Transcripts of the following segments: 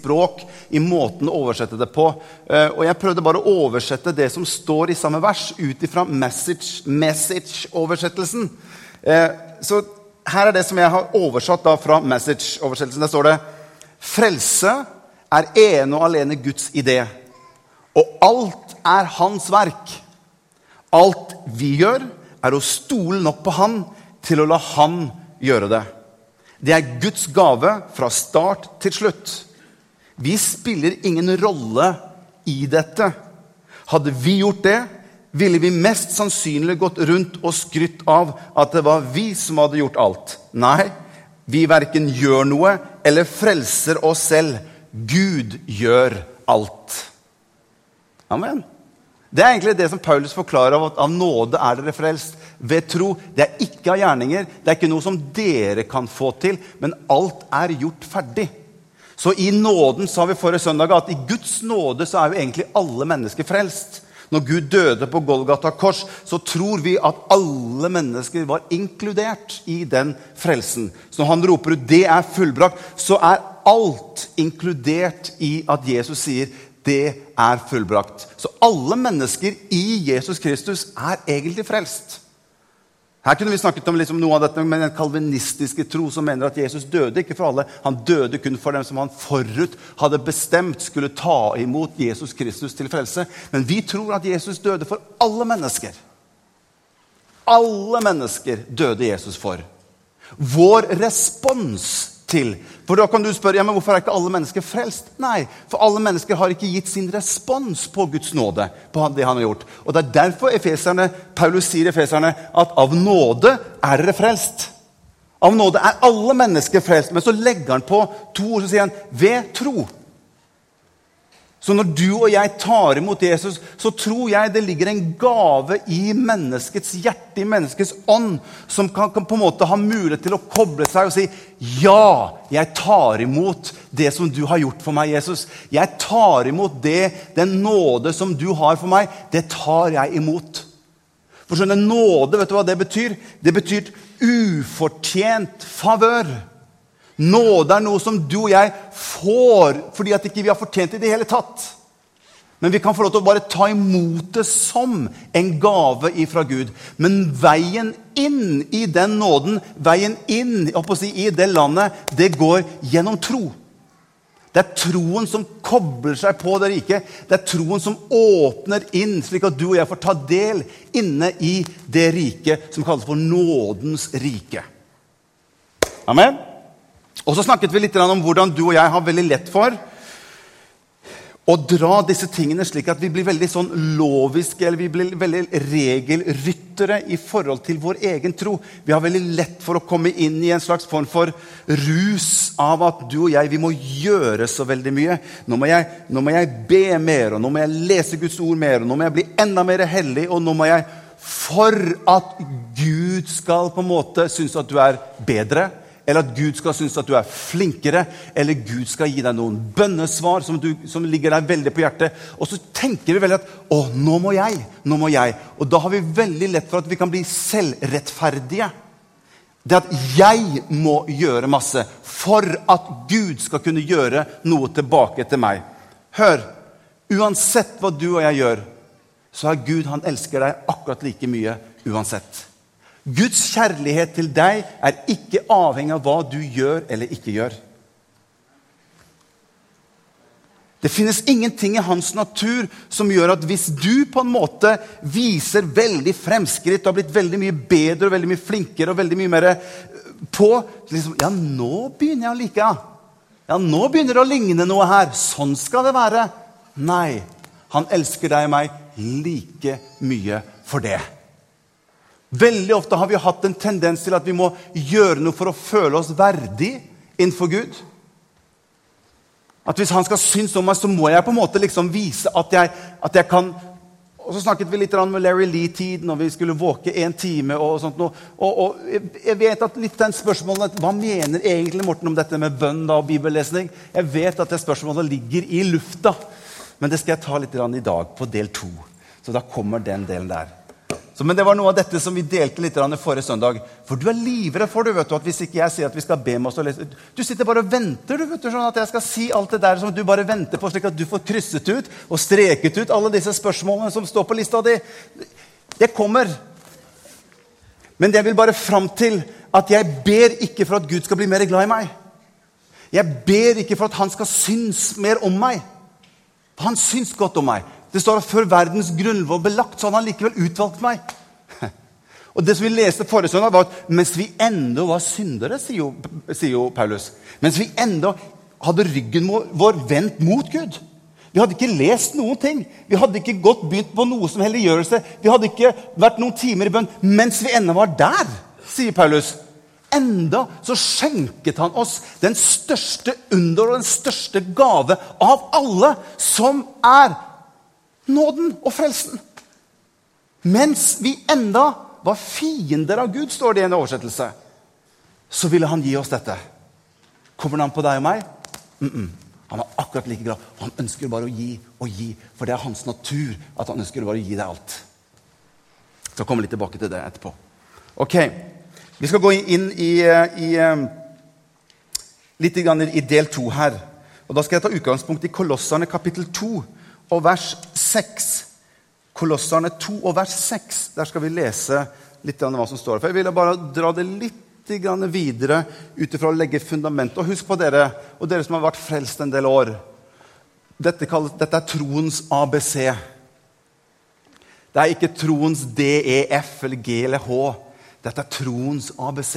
språk i måten å oversette det på. Eh, og jeg prøvde bare å oversette det som står i samme vers, ut ifra message-oversettelsen. Message så her er det som jeg har oversatt da fra message-oversettelsen. Der står det Frelse er ene og alene Guds idé, og alt er hans verk. Alt vi gjør, er å stole nok på Han til å la Han gjøre det. Det er Guds gave fra start til slutt. Vi spiller ingen rolle i dette. Hadde vi gjort det, ville vi mest sannsynlig gått rundt og skrytt av at det var vi som hadde gjort alt. Nei, vi verken gjør noe eller frelser oss selv. Gud gjør alt. Amen. Det er egentlig det som Paulus forklarer av at av nåde er dere frelst ved tro. Det er ikke av gjerninger, det er ikke noe som dere kan få til, men alt er gjort ferdig. Så i nåden sa vi forrige søndag at i Guds nåde så er jo egentlig alle mennesker frelst. Når Gud døde på Golgata kors, så tror vi at alle mennesker var inkludert i den frelsen. Så når han roper ut 'det er fullbrakt', så er alt inkludert i at Jesus sier det er fullbrakt. Så alle mennesker i Jesus Kristus er egentlig frelst. Her kunne vi snakket om liksom noe av dette med den kalvinistiske tro som mener at Jesus døde ikke for alle. Han døde kun for dem som han forut hadde bestemt skulle ta imot Jesus Kristus til frelse. Men vi tror at Jesus døde for alle mennesker. Alle mennesker døde Jesus for. Vår respons til. For da kan du spørre ja, men hvorfor er ikke alle mennesker frelst. Nei, for alle mennesker har ikke gitt sin respons på Guds nåde. på det han har gjort. Og Det er derfor efeserne, Paulus sier efeserne at av nåde er dere frelst. Av nåde er alle mennesker frelst. Men så legger han på to ord så sier han ved tro. Så når du og jeg tar imot Jesus, så tror jeg det ligger en gave i menneskets hjerte, i menneskets ånd, som kan, kan, på en måte ha mulighet til å koble seg og si ja, jeg tar imot det som du har gjort for meg, Jesus. Jeg tar imot det, den nåde som du har for meg. Det tar jeg imot. For skjønner, Nåde, vet du hva det betyr? Det betyr ufortjent favør. Nåde er noe som du og jeg får fordi at ikke vi har fortjent det i det hele tatt. Men vi kan få lov til å bare ta imot det som en gave ifra Gud. Men veien inn i den nåden, veien inn si, i det landet, det går gjennom tro. Det er troen som kobler seg på det rike. Det er troen som åpner inn, slik at du og jeg får ta del inne i det riket som kalles for nådens rike. Amen? Og så snakket vi litt om hvordan du og jeg har veldig lett for å dra disse tingene slik at vi blir veldig sånn loviske eller vi blir veldig regelryttere i forhold til vår egen tro. Vi har veldig lett for å komme inn i en slags form for rus av at du og jeg vi må gjøre så veldig mye. Nå må jeg, nå må jeg be mer, og nå må jeg lese Guds ord mer, og nå må jeg bli enda mer hellig, og nå må jeg For at Gud skal på en måte synes at du er bedre eller at Gud skal synes at du er flinkere, eller Gud skal gi deg noen bønnesvar som, du, som ligger deg veldig på hjertet. Og så tenker vi veldig at 'Å, nå må jeg', nå må jeg. Og da har vi veldig lett for at vi kan bli selvrettferdige. Det at jeg må gjøre masse for at Gud skal kunne gjøre noe tilbake til meg. Hør, uansett hva du og jeg gjør, så er Gud han elsker deg akkurat like mye uansett. Guds kjærlighet til deg er ikke avhengig av hva du gjør eller ikke gjør. Det finnes ingenting i hans natur som gjør at hvis du på en måte viser veldig fremskritt og har blitt veldig mye bedre og veldig mye flinkere og veldig mye mer eh, på liksom, Ja, nå begynner jeg å like ja. nå begynner det å ligne noe her. Sånn skal det være. Nei. Han elsker deg og meg like mye for det. Veldig ofte har vi hatt en tendens til at vi må gjøre noe for å føle oss verdig innenfor Gud. At hvis han skal synes om meg, så må jeg på en måte liksom vise at jeg, at jeg kan Og så snakket vi litt med Larry Lee-tiden, og vi skulle våke en time. Og sånt og, og, jeg vet at litt den spørsmålet, Hva mener egentlig Morten om dette med bønn da, og bibellesning? Jeg vet at det spørsmålet ligger i lufta, men det skal jeg ta litt i dag, på del to. Så da kommer den delen der. Så, men det var noe av dette som vi delte litt forrige søndag. For du er livredd for det, vet du, at hvis ikke jeg sier at vi skal be med oss og lese Du sitter bare og venter du vet du, sånn at jeg skal si alt det der som du bare venter på, slik at du får krysset ut og streket ut alle disse spørsmålene som står på lista di. Det kommer. Men jeg vil bare fram til at jeg ber ikke for at Gud skal bli mer glad i meg. Jeg ber ikke for at han skal synes mer om meg. Han syns godt om meg. Det står at før verdens grunnvoll ble lagt, så hadde han likevel utvalgt meg. Og det som vi leste forrige søndag, var at mens vi enda var syndere, sier jo, sier jo Paulus Mens vi enda hadde ryggen vår vendt mot Gud. Vi hadde ikke lest noen ting. Vi hadde ikke gått begynt på noe som helliggjørelse. Vi hadde ikke vært noen timer i bønn mens vi ennå var der, sier Paulus. Enda så skjenket han oss den største under og den største gave av alle, som er nåden og frelsen. Mens vi enda var fiender av Gud, står det i en oversettelse, så ville han gi oss dette. Kommer det an på deg og meg? Mm -mm. Han var akkurat like glad. Han ønsker bare å gi og gi, for det er hans natur at han ønsker bare å gi deg alt. Så kommer komme litt tilbake til det etterpå. Ok, Vi skal gå inn i, i, eh, litt i del to her. Og Da skal jeg ta utgangspunkt i Kolosserne kapittel 2 og vers 6. Kolosserne 2 og vers 6. Der skal vi lese litt av hva som står der. For Jeg ville bare dra det litt videre ut ifra å legge fundamentet. Og husk på dere, og dere som har vært frelst en del år Dette, kalles, dette er troens ABC. Det er ikke troens DEF eller G eller H. Dette er troens ABC.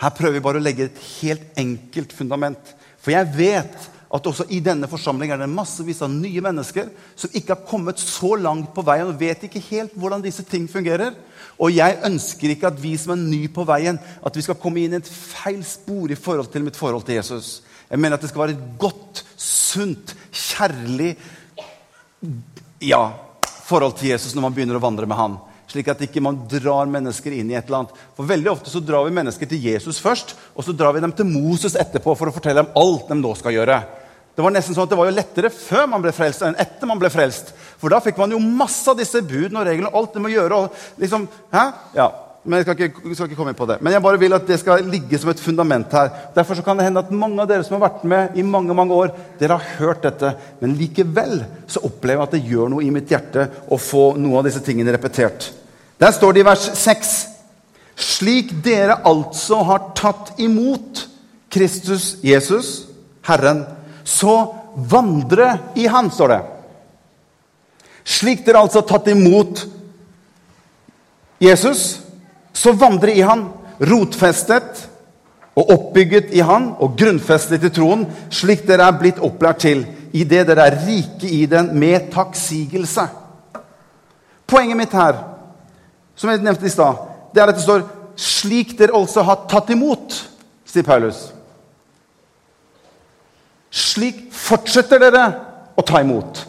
Her prøver vi bare å legge et helt enkelt fundament. For jeg vet at også i denne forsamlingen er det massevis av nye mennesker som ikke har kommet så langt på veien og vet ikke helt hvordan disse ting fungerer. Og jeg ønsker ikke at vi som er nye på veien, at vi skal komme inn i et feil spor i forhold til mitt forhold til Jesus. Jeg mener at det skal være et godt, sunt, kjærlig ja, forhold til Jesus når man begynner å vandre med han. Slik at ikke man drar mennesker inn i et eller annet. For veldig ofte så drar vi mennesker til Jesus først, og så drar vi dem til Moses etterpå for å fortelle dem alt de nå skal gjøre. Det var nesten sånn at det var jo lettere før man ble frelst enn etter man ble frelst. For da fikk man jo masse av disse budene og reglene og alt det må gjøre. og liksom, hæ? Ja, men Jeg skal ikke, skal ikke, komme inn på det. Men jeg bare vil at det skal ligge som et fundament her. Derfor så kan det hende at mange av dere som har vært med i mange mange år, dere har hørt dette. Men likevel så opplever jeg at det gjør noe i mitt hjerte å få noe av disse tingene repetert. Der står det i vers 6.: Slik dere altså har tatt imot Kristus Jesus, Herren, så vandre i Han, står det. Slik dere altså har tatt imot Jesus, så vandre i Han, rotfestet og oppbygget i Han og grunnfestet i troen, slik dere er blitt opplært til, i det dere er rike i den med takksigelse. Poenget mitt her, som jeg nevnte i stad, det er at det står 'slik dere altså har tatt imot', sier Paulus. Slik fortsetter dere å ta imot.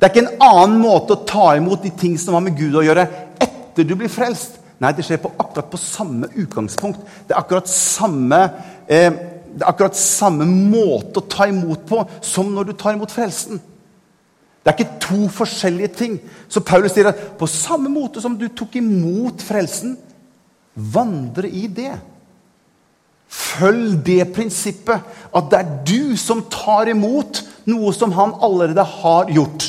Det er ikke en annen måte å ta imot de ting som har med Gud å gjøre, etter du blir frelst. Nei, det skjer på akkurat på samme utgangspunkt. Det er akkurat samme, eh, det er akkurat samme måte å ta imot på som når du tar imot frelsen. Det er ikke to forskjellige ting. Så Paulus sier at på samme måte som du tok imot frelsen, vandre i det. Følg det prinsippet at det er du som tar imot noe som han allerede har gjort.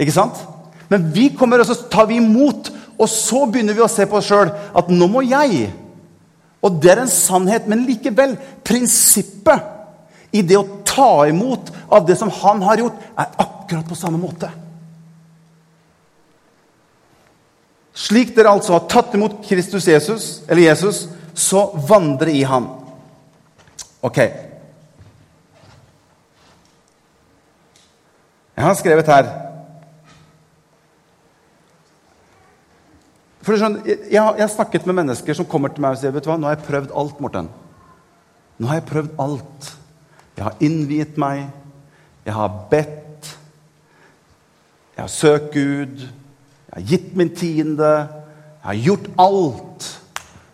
Ikke sant? Men vi kommer og så tar vi imot, og så begynner vi å se på oss sjøl at nå må jeg. Og det er en sannhet, men likevel prinsippet i det å ta imot av det som han har gjort, er akkurat på samme måte. Slik dere altså har tatt imot Kristus Jesus, eller Jesus, så vandre i ham. Ok. Jeg har skrevet her For skjønner, jeg, jeg, har snakket med mennesker som kommer til meg og sier vet du hva, nå har jeg prøvd alt. Morten. Nå har jeg prøvd alt. Jeg har innviet meg. Jeg har bedt. Jeg har søkt Gud. Jeg har gitt min tiende. Jeg har gjort alt.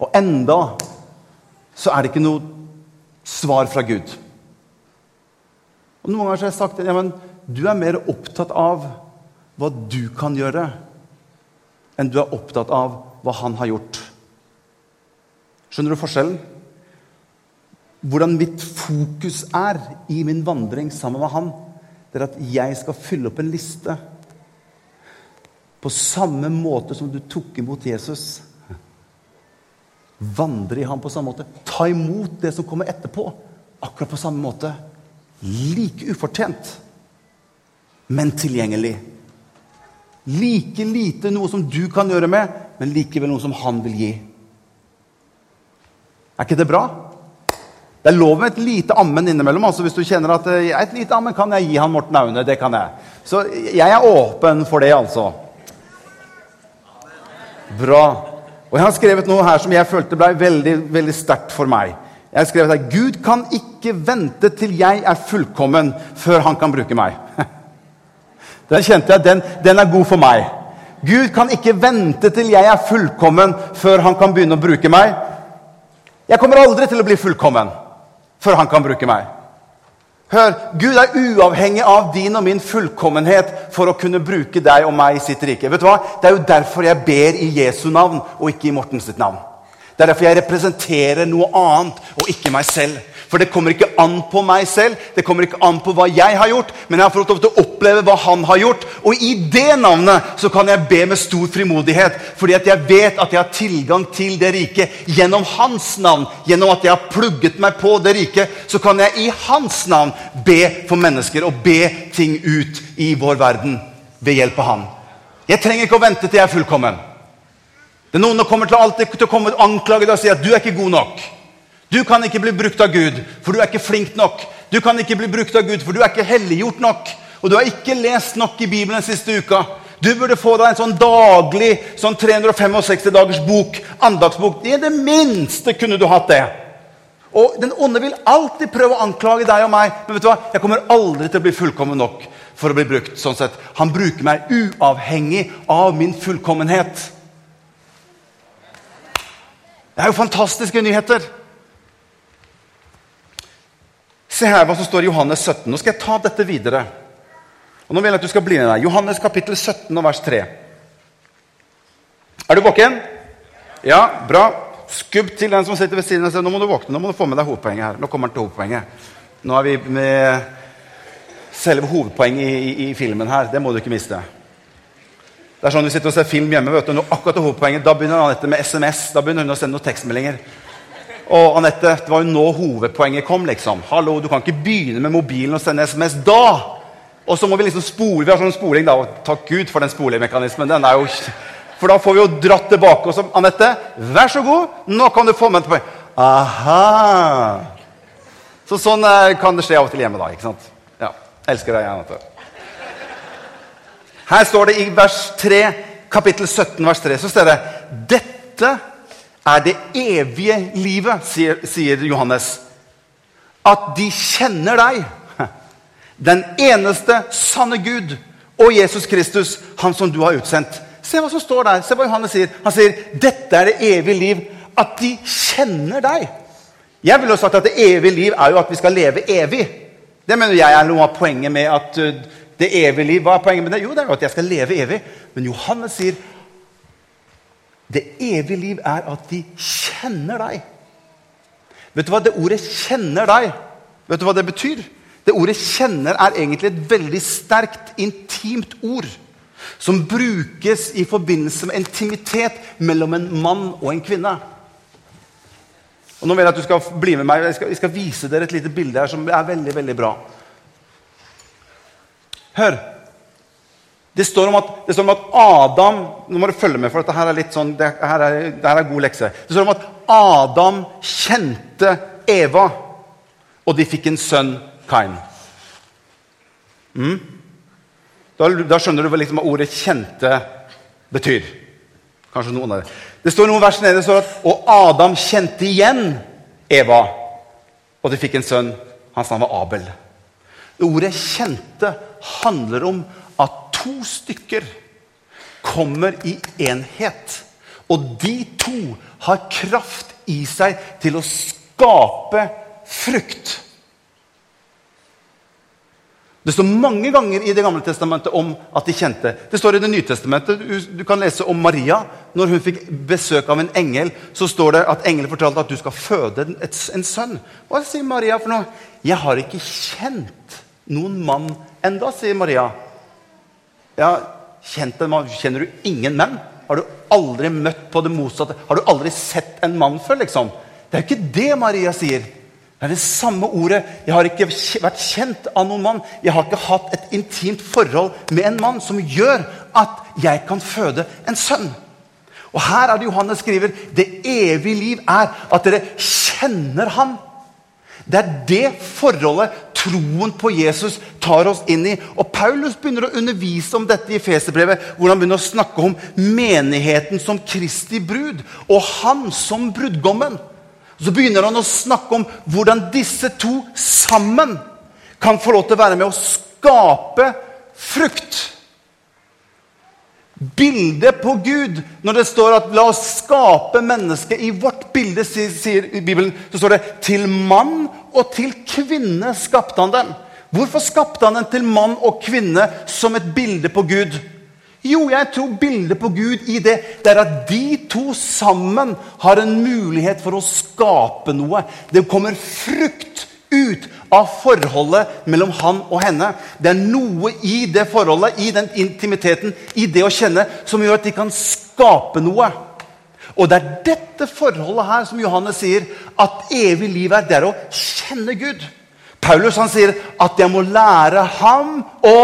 Og enda så er det ikke noe svar fra Gud. Og Noen ganger har jeg sagt ja, men du er mer opptatt av hva du kan gjøre, enn du er opptatt av hva han har gjort. Skjønner du forskjellen? Hvordan mitt fokus er i min vandring sammen med han, det er at jeg skal fylle opp en liste. På samme måte som du tok imot Jesus. Vandre i ham på samme måte. Ta imot det som kommer etterpå, akkurat på samme måte. Like ufortjent, men tilgjengelig. Like lite noe som du kan gjøre med, men likevel noe som han vil gi. Er ikke det bra? Det er lov med et lite ammen innimellom. altså Hvis du kjenner at eh, et lite ammen kan jeg gi han Morten Aune. det kan jeg. Så jeg er åpen for det, altså. Bra. Og Jeg har skrevet noe her som jeg følte ble veldig, veldig sterkt for meg. Jeg har skrevet her, Gud kan ikke vente til jeg er fullkommen, før han kan bruke meg. Den kjente jeg, den, den er god for meg. Gud kan ikke vente til jeg er fullkommen, før han kan begynne å bruke meg. Jeg kommer aldri til å bli fullkommen før han kan bruke meg. Hør, Gud er uavhengig av din og min fullkommenhet for å kunne bruke deg og meg i sitt rike. Vet du hva? Det er jo derfor jeg ber i Jesu navn og ikke i Mortens navn. Det er derfor jeg representerer noe annet og ikke meg selv. For det kommer ikke an på meg selv, det kommer ikke an på hva jeg har gjort, men jeg har fått lov til å oppleve hva han har gjort. Og i det navnet så kan jeg be med stor frimodighet, fordi at jeg vet at jeg har tilgang til det riket gjennom hans navn. Gjennom at jeg har plugget meg på det riket, så kan jeg i hans navn be for mennesker og be ting ut i vår verden ved hjelp av han. Jeg trenger ikke å vente til jeg er fullkommen. Det er Noen som kommer til å anklage deg og si at du er ikke god nok. Du kan ikke bli brukt av Gud, for du er ikke flink nok. Du kan ikke bli brukt av Gud, for du er ikke helliggjort nok. Og du har ikke lest nok i Bibelen den siste uka. Du burde få deg en sånn daglig sånn 365 dagers bok, andagsbok. I det minste kunne du hatt det. Og Den onde vil alltid prøve å anklage deg og meg, men vet du hva? jeg kommer aldri til å bli fullkommen nok for å bli brukt. sånn sett. Han bruker meg uavhengig av min fullkommenhet. Det er jo fantastiske nyheter. Se her hva som står i Johannes 17. Nå skal jeg ta dette videre. Og nå vil jeg at du skal bli med deg. Johannes kapittel 17 og vers 3. Er du våken? Ja, bra. Skubb til den som sitter ved siden av seg. Nå må du våkne. Nå må du få med deg hovedpoenget her. Nå kommer han til hovedpoenget. Nå er vi med selve hovedpoenget i, i, i filmen her. Det må du ikke miste. Det er sånn Du sitter og ser film hjemme. vet du, Nå akkurat hovedpoenget, Da begynner Anette med SMS. Da begynner hun å sende noen tekstmeldinger. Og Anette, det var jo nå hovedpoenget kom. liksom. Hallo, Du kan ikke begynne med mobilen og sende SMS da! Og så må vi liksom spole. Vi har sånn spoling, da. Takk Gud for den spolemekanismen. den er jo... For da får vi jo dratt tilbake. Og så, Anette, vær så god, nå kan du få med på Aha! Så sånn eh, kan det skje av og til hjemme, da. ikke sant? Ja. Elsker deg, Anette. Her står det i vers 3, kapittel 17, vers 3, så står det Dette er det evige livet, sier, sier Johannes. At de kjenner deg, den eneste sanne Gud, og Jesus Kristus, han som du har utsendt. Se hva som står der. Se hva Johannes sier. Han sier dette er det evige liv. At de kjenner deg. Jeg ville sagt at det evige liv er jo at vi skal leve evig. Det mener jeg er noe av poenget med at uh, det evige liv Hva er poenget med det? Jo, det er jo at jeg skal leve evig. Men Johannes sier det evige liv er at de kjenner deg. Vet du hva det ordet 'kjenner deg' vet du hva det betyr? Det ordet 'kjenner' er egentlig et veldig sterkt, intimt ord. Som brukes i forbindelse med intimitet mellom en mann og en kvinne. Og nå vil Jeg at du skal bli med meg, jeg skal, jeg skal vise dere et lite bilde her som er veldig, veldig bra. Hør. Det står, at, det står om at Adam Nå må du følge med, for dette her er litt sånn, det her er, det her er god lekse. Det står om at Adam kjente Eva, og de fikk en sønn, Kain. Mm? Da, da, skjønner du liksom hva ordet 'kjente' betyr. Kanskje noen av det. Det står noen vers nede står at og Adam kjente igjen Eva, og de fikk en sønn. Hans navn var Abel. Det ordet 'kjente' handler om to stykker kommer i enhet. Og de to har kraft i seg til å skape frukt. Det står mange ganger i Det gamle testamentet om at de kjente. Det står i Det nye testamentet. Du, kan lese om Maria. Når hun fikk besøk av en engel, så står det at engelen fortalte at du skal føde en sønn. Hva sier Maria for noe? 'Jeg har ikke kjent noen mann enda, sier Maria. Ja. Kjenner du ingen menn? Har du aldri møtt på det motsatte? Har du aldri sett en mann før? liksom? Det er jo ikke det Maria sier. Det er det samme ordet. Jeg har ikke vært kjent av noen mann. Jeg har ikke hatt et intimt forhold med en mann som gjør at jeg kan føde en sønn. Og Her er det Johannes skriver det evige liv er at dere kjenner ham. Det er det forholdet troen på Jesus tar oss inn i. Og Paulus begynner å undervise om dette i Feserbrevet, hvor han begynner å snakke om menigheten som Kristi brud, og han som brudgommen. Så begynner han å snakke om hvordan disse to sammen kan få lov til å være med å skape frukt. Bildet på Gud Når det står at 'la oss skape mennesket i vårt bilde', sier i Bibelen, så står det 'til mann og til kvinne skapte han dem'. Hvorfor skapte han dem til mann og kvinne som et bilde på Gud? Jo, jeg tror bildet på Gud i det, det er at de to sammen har en mulighet for å skape noe. Det kommer frukt ut av forholdet mellom han og henne. Det er noe i det forholdet, i den intimiteten, i det å kjenne, som gjør at de kan skape noe. Og det er dette forholdet her som Johannes sier at evig liv er. Det er å kjenne Gud. Paulus han sier at jeg må lære ham å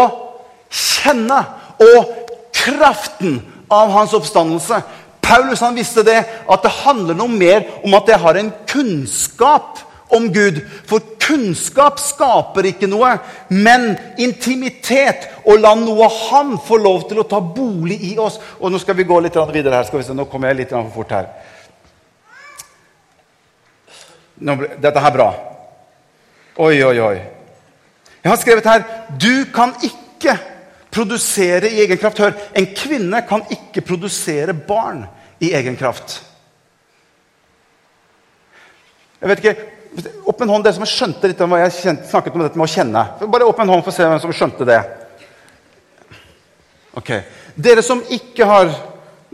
kjenne. Og kraften av hans oppstandelse. Paulus han visste det, at det handler noe mer om at jeg har en kunnskap om Gud. For kunnskap skaper ikke noe, men intimitet. Og la noe Han få lov til å ta bolig i oss. Og Nå skal vi gå litt videre her. Skal vi se. Nå kommer jeg litt for fort her. Nå, dette her er bra. Oi, oi, oi. Jeg har skrevet her Du kan ikke Produsere i egen kraft. Hør, en kvinne kan ikke produsere barn i egen kraft. Jeg vet ikke, Opp en hånd, dere som skjønte litt om hva jeg snakket om dette med å kjenne. Bare opp en hånd for å se hvem som skjønte det. Ok. Dere som ikke har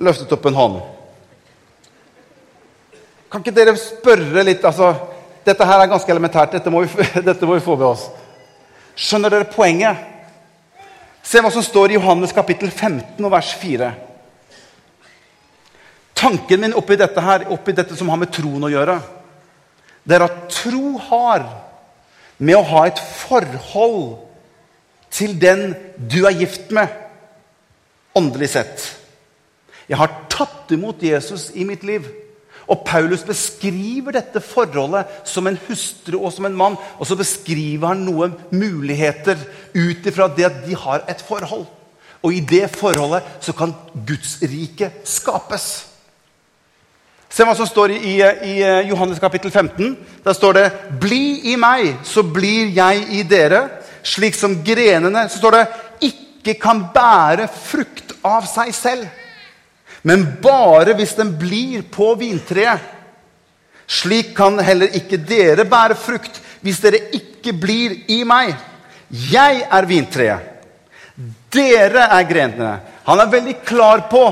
løftet opp en hånd Kan ikke dere spørre litt altså, Dette her er ganske elementært. Dette må vi, dette må vi få med oss. Skjønner dere poenget? Se hva som står i Johannes kapittel 15 og vers 4. Tanken min oppi dette, her, oppi dette som har med troen å gjøre, det er at tro har med å ha et forhold til den du er gift med, åndelig sett. Jeg har tatt imot Jesus i mitt liv. Og Paulus beskriver dette forholdet som en hustru og som en mann. Og så beskriver han noen muligheter ut ifra det at de har et forhold. Og i det forholdet så kan Guds rike skapes. Se hva som står i, i, Johannes kapittel 15. Der står det 'Bli i meg, så blir jeg i dere'. Slik som grenene Så står det 'ikke kan bære frukt av seg selv' men bare hvis den blir på vintreet. Slik kan heller ikke dere bære frukt hvis dere ikke blir i meg. Jeg er vintreet. Dere er grenene. Han er veldig klar på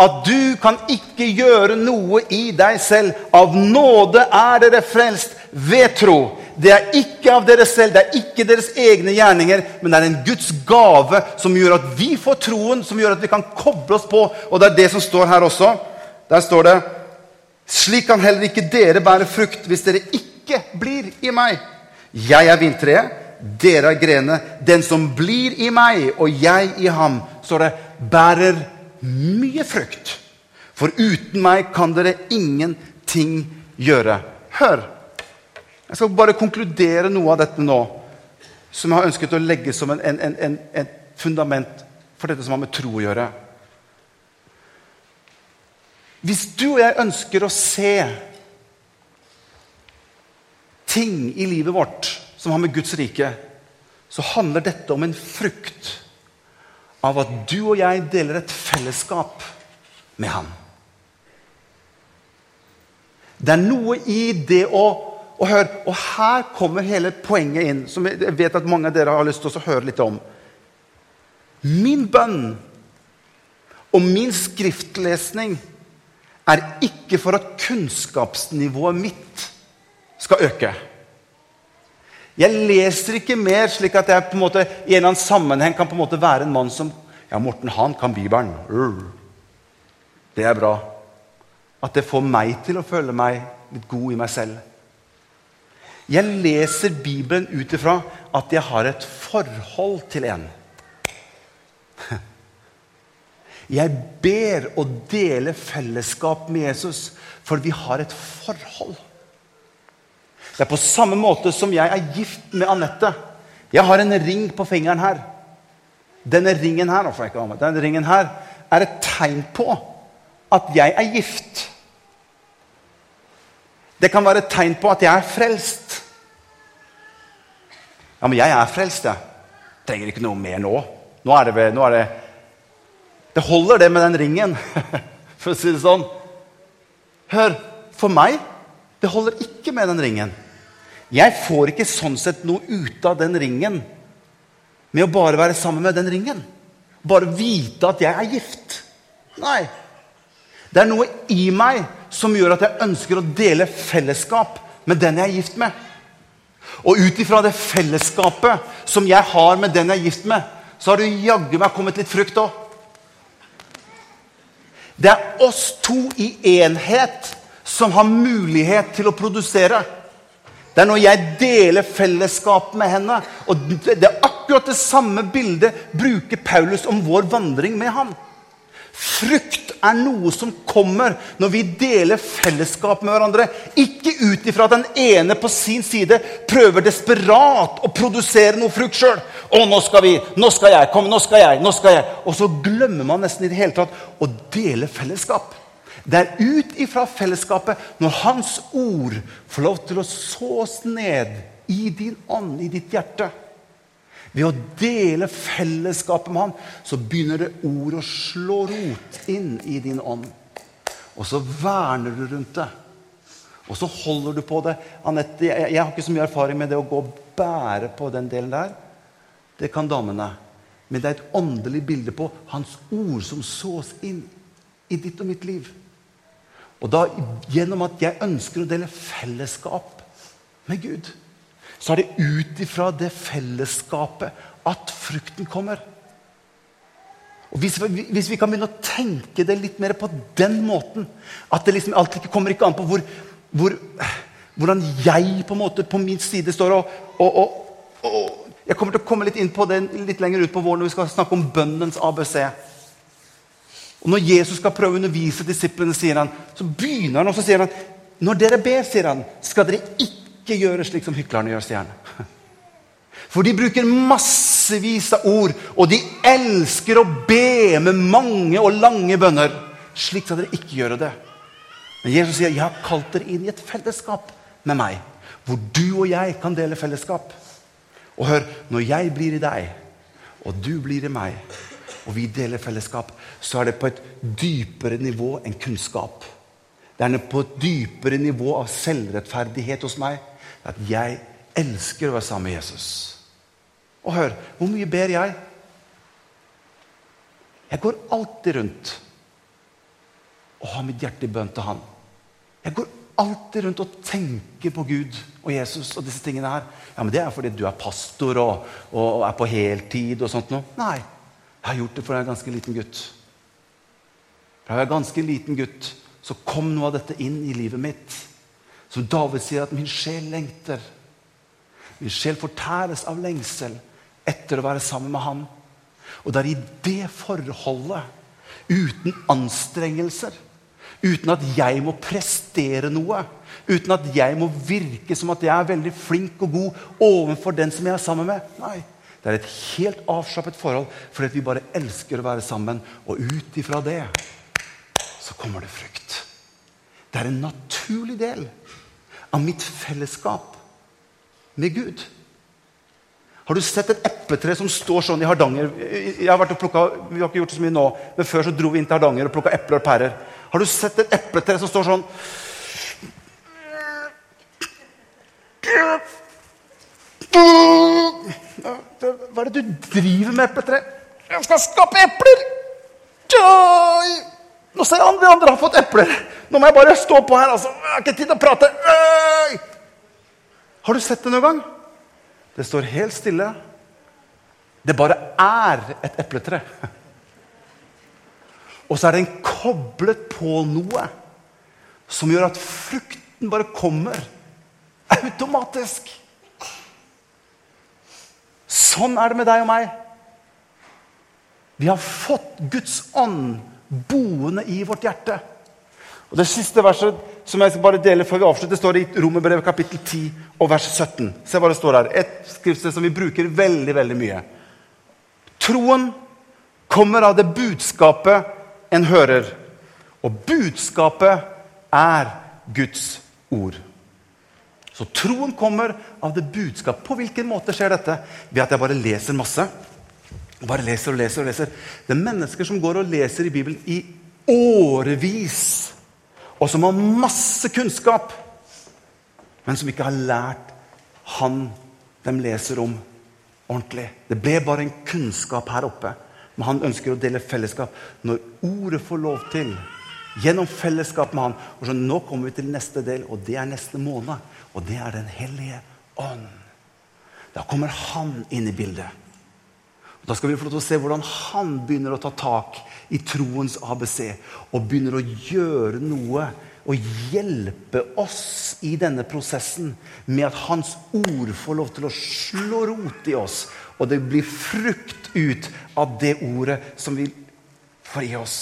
at du kan ikke gjøre noe i deg selv. Av nåde er dere frelst ved tro. Det er ikke av dere selv, det er ikke deres egne gjerninger, men det er en Guds gave som gjør at vi får troen, som gjør at vi kan koble oss på. Og det er det som står her også. Der står det Slik kan heller ikke dere bære frukt hvis dere ikke blir i meg. Jeg er vintreet, dere er grenene. Den som blir i meg, og jeg i ham, står det, bærer mye frukt. For uten meg kan dere ingenting gjøre. Hør! Jeg skal bare konkludere noe av dette nå, som jeg har ønsket å legge som en, en, en, en fundament for dette som har med tro å gjøre. Hvis du og jeg ønsker å se ting i livet vårt som har med Guds rike, så handler dette om en frukt av at du og jeg deler et fellesskap med ham. Det er noe i det å Og hør, og her kommer hele poenget inn, som jeg vet at mange av dere har lyst til å høre litt om. Min bønn og min skriftlesning er ikke for at kunnskapsnivået mitt skal øke. Jeg leser ikke mer slik at jeg på en måte i en eller annen sammenheng kan på en måte være en mann som Ja, Morten han kan Bibelen. Det er bra. At det får meg til å føle meg litt god i meg selv. Jeg leser Bibelen ut ifra at jeg har et forhold til en. Jeg ber og deler fellesskap med Jesus, for vi har et forhold. Det er på samme måte som jeg er gift med Anette. Jeg har en ring på fingeren her. Denne ringen her, denne ringen her er et tegn på at jeg er gift. Det kan være et tegn på at jeg er frelst. Ja, men jeg er frelst, jeg. Trenger ikke noe mer nå. Nå er det, nå er det Det holder, det med den ringen, for å si det sånn. Hør, for meg det holder ikke med den ringen. Jeg får ikke sånn sett noe ut av den ringen med å bare være sammen med den ringen. Bare vite at jeg er gift. Nei. Det er noe i meg som gjør at jeg ønsker å dele fellesskap med den jeg er gift med. Og ut ifra det fellesskapet som jeg har med den jeg er gift med, så har det jaggu meg kommet litt frukt òg. Det er oss to i enhet som har mulighet til å produsere. Det er når jeg deler fellesskap med henne. Og det er akkurat det samme bildet bruker Paulus om vår vandring med ham. Frukt er noe som kommer når vi deler fellesskap med hverandre. Ikke ut ifra at den ene på sin side prøver desperat å produsere noe frukt sjøl. 'Å, nå skal vi! Nå skal jeg! Kom, nå skal jeg!' nå skal jeg. Og så glemmer man nesten i det hele tatt å dele fellesskap. Det er ut ifra fellesskapet, når Hans ord får lov til å sås ned i din ånd, i ditt hjerte ved å dele fellesskapet med ham, så begynner det ordet å slå rot inn i din ånd. Og så verner du rundt det. Og så holder du på det. Annette, jeg, jeg, har ikke så mye erfaring med det å gå og bære på den delen der. Det kan damene. Men det er et åndelig bilde på hans ord som sås inn i ditt og mitt liv. Og da, gjennom at jeg ønsker å dele fellesskap med Gud, så er det ut ifra det fellesskapet at frukten kommer. Og hvis, hvis, vi kan begynne å tenke det litt mer på den måten At det liksom alt ikke kommer ikke an på hvor, hvor, hvordan jeg på, måte, på min side står og, og, og, og, Jeg kommer til å komme litt inn på det litt lenger ut på våren når vi skal snakke om bønnens ABC. Og Når Jesus skal prøve å undervise disiplene, sier han, så begynner han og så sier han, når dere ber, sier han, skal dere ikke gjøre slik som hyklerne gjør, sier han. For de bruker massevis av ord, og de elsker å be med mange og lange bønner. Slik skal dere ikke gjøre det. Men Jesus sier, 'Jeg har kalt dere inn i et fellesskap med meg.' Hvor du og jeg kan dele fellesskap. Og hør, når jeg blir i deg, og du blir i meg, og vi deler fellesskap, så er det på et dypere nivå enn kunnskap. Det er på et dypere nivå av selvrettferdighet hos meg at jeg elsker å være sammen med Jesus. Og hør, hvor mye ber jeg? Jeg går alltid rundt og har mitt hjerte i bønn til Han. Jeg går alltid rundt og tenker på Gud og Jesus og disse tingene her. Ja, men Det er fordi du er pastor og, og er på heltid og sånt noe. Nei, jeg har gjort det for jeg er ganske liten gutt. Da jeg er ganske liten gutt, så kom noe av dette inn i livet mitt. Som David sier at 'min sjel lengter'. Min sjel fortæres av lengsel etter å være sammen med ham. Og det er i det forholdet, uten anstrengelser, uten at jeg må prestere noe, uten at jeg må virke som at jeg er veldig flink og god overfor den som jeg er sammen med Nei. Det er et helt avslappet forhold fordi vi bare elsker å være sammen. Og ut ifra det så kommer det frukt. Det er en naturlig del av mitt fellesskap med Gud. Har du sett et epletre som står sånn i Hardanger? Jeg har vært og plukket, vi har ikke gjort så mye nå, men Før så dro vi inn til Hardanger og plukka epler og pærer. Har du sett et epletre som står sånn Hva er det du driver med, epletre? Jeg skal skape epler! Joy! Nå ser jeg andre andre har fått epler. Nå må jeg bare stå på her. altså. Jeg har ikke tid til å prate. Øy! Har du sett det noen gang? Det står helt stille. Det bare er et epletre. Og så er den koblet på noe som gjør at frukten bare kommer automatisk. Sånn er det med deg og meg. Vi har fått Guds ånd boende i vårt hjerte. Og Det siste verset som jeg skal bare dele før vi avslutter, står i Romerbrevet kapittel 10 og vers 17. Se hva det står her. Et skriftsted som vi bruker veldig, veldig mye. Troen kommer av det budskapet en hører. Og budskapet er Guds ord. Så troen kommer av det budskapet. På hvilken måte skjer dette? Ved at jeg bare leser masse. Bare leser og leser og leser. Det er mennesker som går og leser i Bibelen i årevis, og som har masse kunnskap, men som ikke har lært han de leser om, ordentlig. Det ble bare en kunnskap her oppe. Men han ønsker å dele fellesskap. Når ordet får lov til, gjennom fellesskap med han og så Nå kommer vi til neste del, og det er neste måned. Og det er Den hellige ånd. Da kommer han inn i bildet. Og da skal vi få lov til å se hvordan han begynner å ta tak i troens ABC og begynner å gjøre noe og hjelpe oss i denne prosessen med at Hans ord får lov til å slå rot i oss, og det blir frukt ut av det ordet som vi får i oss.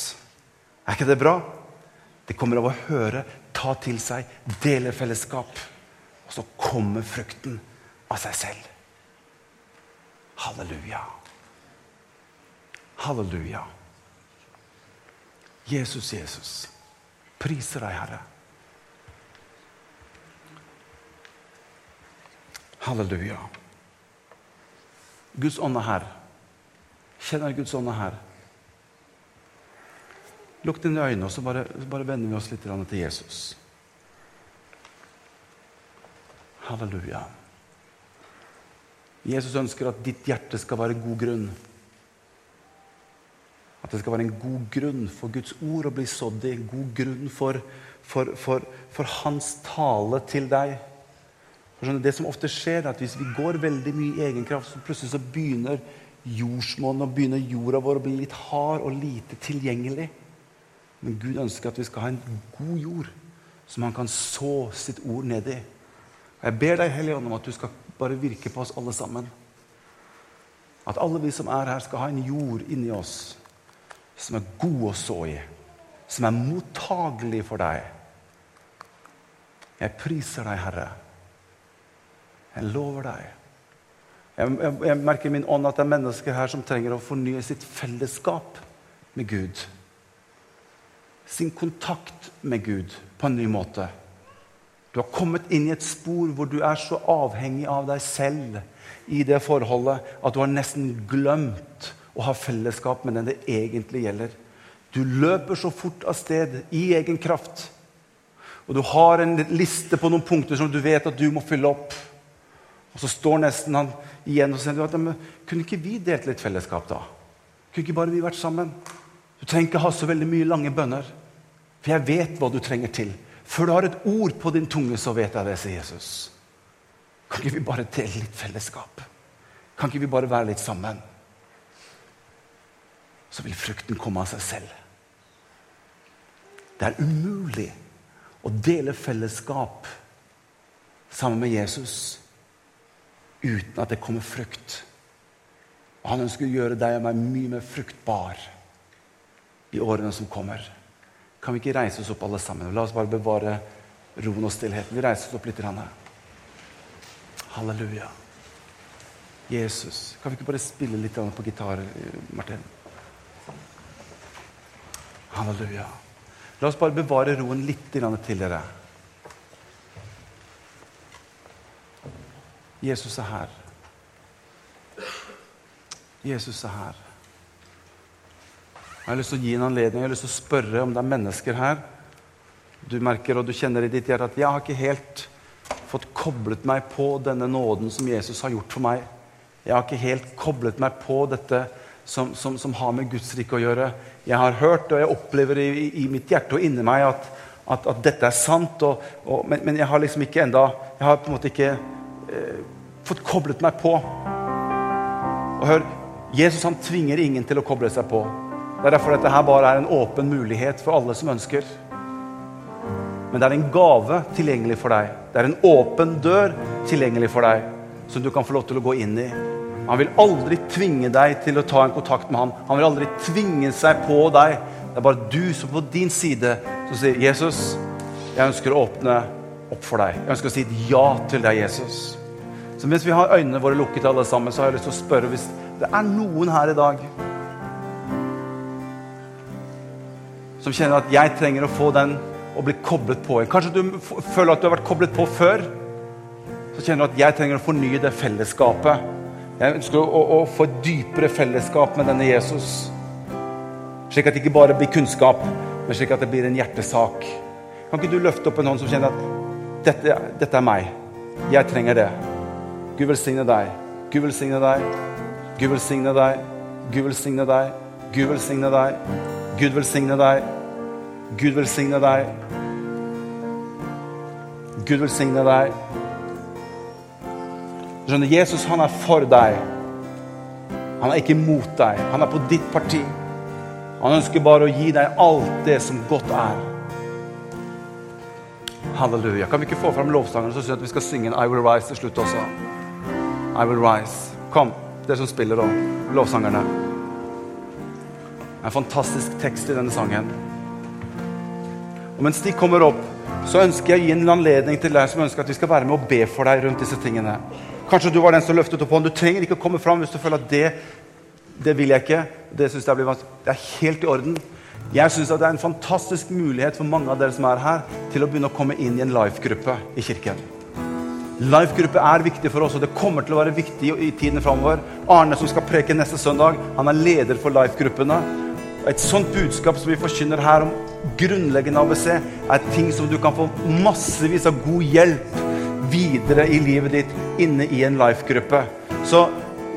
Er ikke det bra? Det kommer av å høre, ta til seg, dele fellesskap. Og så kommer frukten av seg selv. Halleluja. Halleluja. Jesus, Jesus. Priser deg, Herre. Halleluja. Guds ånd er her. Kjenner Guds ånd er her. Lukk dine øyne, og så bare, bare vender vi oss litt til Jesus. Halleluja. Jesus ønsker at ditt hjerte skal være god grunn. At det skal være en god grunn for Guds ord å bli sådd i. God grunn for, for, for, for Hans tale til deg. Det som ofte skjer, er at hvis vi går veldig mye i egen kraft, så plutselig så begynner jordsmonnet og begynner jorda vår å bli litt hard og lite tilgjengelig. Men Gud ønsker at vi skal ha en god jord som han kan så sitt ord ned i. Og Jeg ber deg, Hellige Ånd, om at du skal bare virke på oss alle sammen. At alle vi som er her, skal ha en jord inni oss som er god å så i, som er mottagelig for deg. Jeg priser deg, Herre. Jeg lover deg. Jeg, jeg, jeg merker i min ånd at det er mennesker her som trenger å fornye sitt fellesskap med Gud. Sin kontakt med Gud på en ny måte. Du har kommet inn i et spor hvor du er så avhengig av deg selv i det forholdet at du har nesten glemt å ha fellesskap med den det egentlig gjelder. Du løper så fort av sted i egen kraft. Og du har en liste på noen punkter som du vet at du må fylle opp. Og så står nesten han igjen og sier at kunne ikke vi delt litt fellesskap da? Kunne ikke bare vi vært sammen? Du trenger ikke ha så veldig mye lange bønner. For jeg vet hva du trenger til. Før du har et ord på din tunge, så vet jeg det, sier Jesus. Kan ikke vi bare dele litt fellesskap? Kan ikke vi bare være litt sammen? så vil frukten komme av seg selv. Det er umulig å dele fellesskap sammen med Jesus uten at det kommer frukt. Og Han ønsker å gjøre deg og meg mye mer fruktbar i årene som kommer. Kan vi ikke reise oss opp alle sammen? La oss bare bevare roen og stillheten. Vi reiser oss opp litt. Halleluja. Jesus. Kan vi ikke bare spille litt på gitar, Martin? Halleluja. La oss bare bevare roen litt til dere. Jesus er her. Jesus er her. Jeg har lyst til å gi en anledning, jeg har lyst til å spørre om det er mennesker her du merker og du kjenner i ditt hjerte at jeg har ikke helt fått koblet meg på denne nåden som Jesus har gjort for meg. Jeg har ikke helt koblet meg på dette som, som, som har med Guds rike å gjøre. Jeg har hørt og jeg opplever i, i mitt hjerte og inni meg at, at, at dette er sant, og, og, men, men, jeg har liksom ikke enda, jeg har på en måte ikke eh, fått koblet meg på. Og hør, Jesus han tvinger ingen til å koble seg på. Det er derfor dette her bare er en åpen mulighet for alle som ønsker. Men det er en gave tilgjengelig for deg. Det er en åpen dør tilgjengelig for deg, som du kan få lov til å gå inn i. Han vil aldri tvinge deg til å ta en kontakt med han. Han vil aldri tvinge seg på deg. Det er bare du som på din side som sier, 'Jesus, jeg ønsker å åpne opp for deg.' Jeg ønsker å si et ja til deg, Jesus. Så mens vi har øynene våre lukket alle sammen, så har jeg lyst til å spørre hvis det er noen her i dag som kjenner at jeg trenger å få den å bli koblet på. Kanskje du føler at du har vært koblet på før. Så kjenner du at jeg trenger å fornye det fellesskapet. Jeg ønsker å, å, få et dypere fellesskap med denne Jesus. Slik at det ikke bare blir kunnskap, men slik at det blir en hjertesak. Kan ikke du løfte opp en hånd som kjenner at dette, dette er meg? Jeg trenger det. Gud velsigne deg. Gud velsigne deg. Gud velsigne deg. Gud velsigne deg. Gud velsigne deg. Gud velsigne deg. Gud velsigne deg. Gud velsigne deg. Skjønner, Jesus han er for deg. Han er ikke mot deg. Han er på ditt parti. Han ønsker bare å gi deg alt det som godt er. Halleluja. Kan vi ikke få fram lovsangeren, så syns jeg at vi skal synge en I Will Rise til slutt også. I Will Rise. Kom, dere som spiller, da. Lovsangerne. En fantastisk tekst i denne sangen. Og Mens de kommer opp, så ønsker jeg å gi en anledning til deg som ønsker at vi skal være med og be for deg rundt disse tingene. Kanskje du var den som løftet opp hånden. Du trenger ikke å komme fram hvis du føler at det, det vil jeg ikke. Det synes jeg blir Det er helt i orden. Jeg syns det er en fantastisk mulighet for mange av dere som er her, til å begynne å komme inn i en life-gruppe i kirken. Life-gruppe er viktig for oss, og det kommer til å være viktig i tiden framover. Arne, som skal preke neste søndag, han er leder for life-gruppene. Et sånt budskap som vi forkynner her om grunnleggende ABC, er ting som du kan få massevis av god hjelp videre i livet ditt inne i en life-gruppe. Så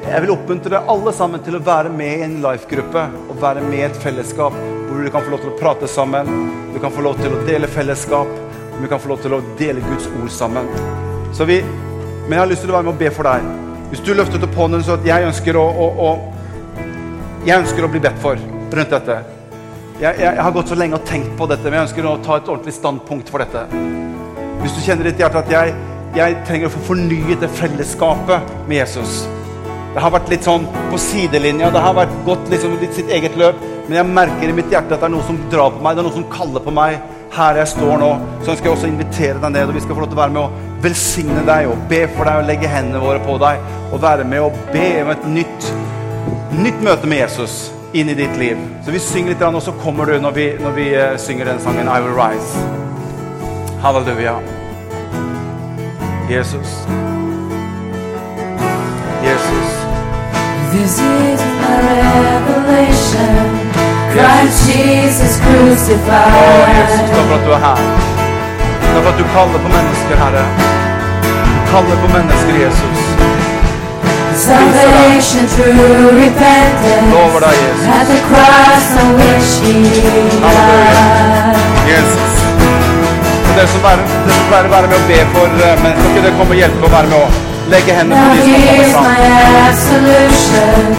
jeg vil oppmuntre alle sammen til å være med i en life-gruppe og være med i et fellesskap hvor du kan få lov til å prate sammen, du kan få lov til å dele fellesskap, du kan få lov til å dele Guds ord sammen. Så vi, men jeg har lyst til å være med og be for deg. Hvis du løftet opp hånden så at jeg ønsker å, å, å, jeg ønsker å bli bedt for rundt dette. Jeg, jeg, har gått så lenge og tenkt på dette, men jeg ønsker å ta et ordentlig standpunkt for dette. Hvis du kjenner i ditt hjerte at jeg, jeg trenger å få fornyet det fellesskapet med Jesus. Det har vært litt sånn på sidelinja, det har vært gått liksom litt sitt eget løp. Men jeg merker i mitt hjerte at det er noe som drar på meg, det er noe som kaller på meg. Her jeg står nå, så ønsker jeg også å invitere deg ned, og vi skal få lov til å være med å velsigne deg og be for deg og legge hendene våre på deg. Og være med og be om et nytt, nytt møte med Jesus inn i ditt liv. Så vi synger litt, og så kommer du når vi, når vi uh, synger den sangen I Will Rise. Halleluja. Jesus. Jesus. This is my revelation. Christ Jesus Å, Jesus, takk for at du er her. Takk for at du kaller på mennesker, Herre. Du kaller på mennesker, Jesus. Salvation through repentance. Lover deg, Jesus. At the cross on which he died. Jesus. Og dere som som bare være med å be for men kan ikke dere komme og hjelpe og være med å legge hendene på de som kommer fram?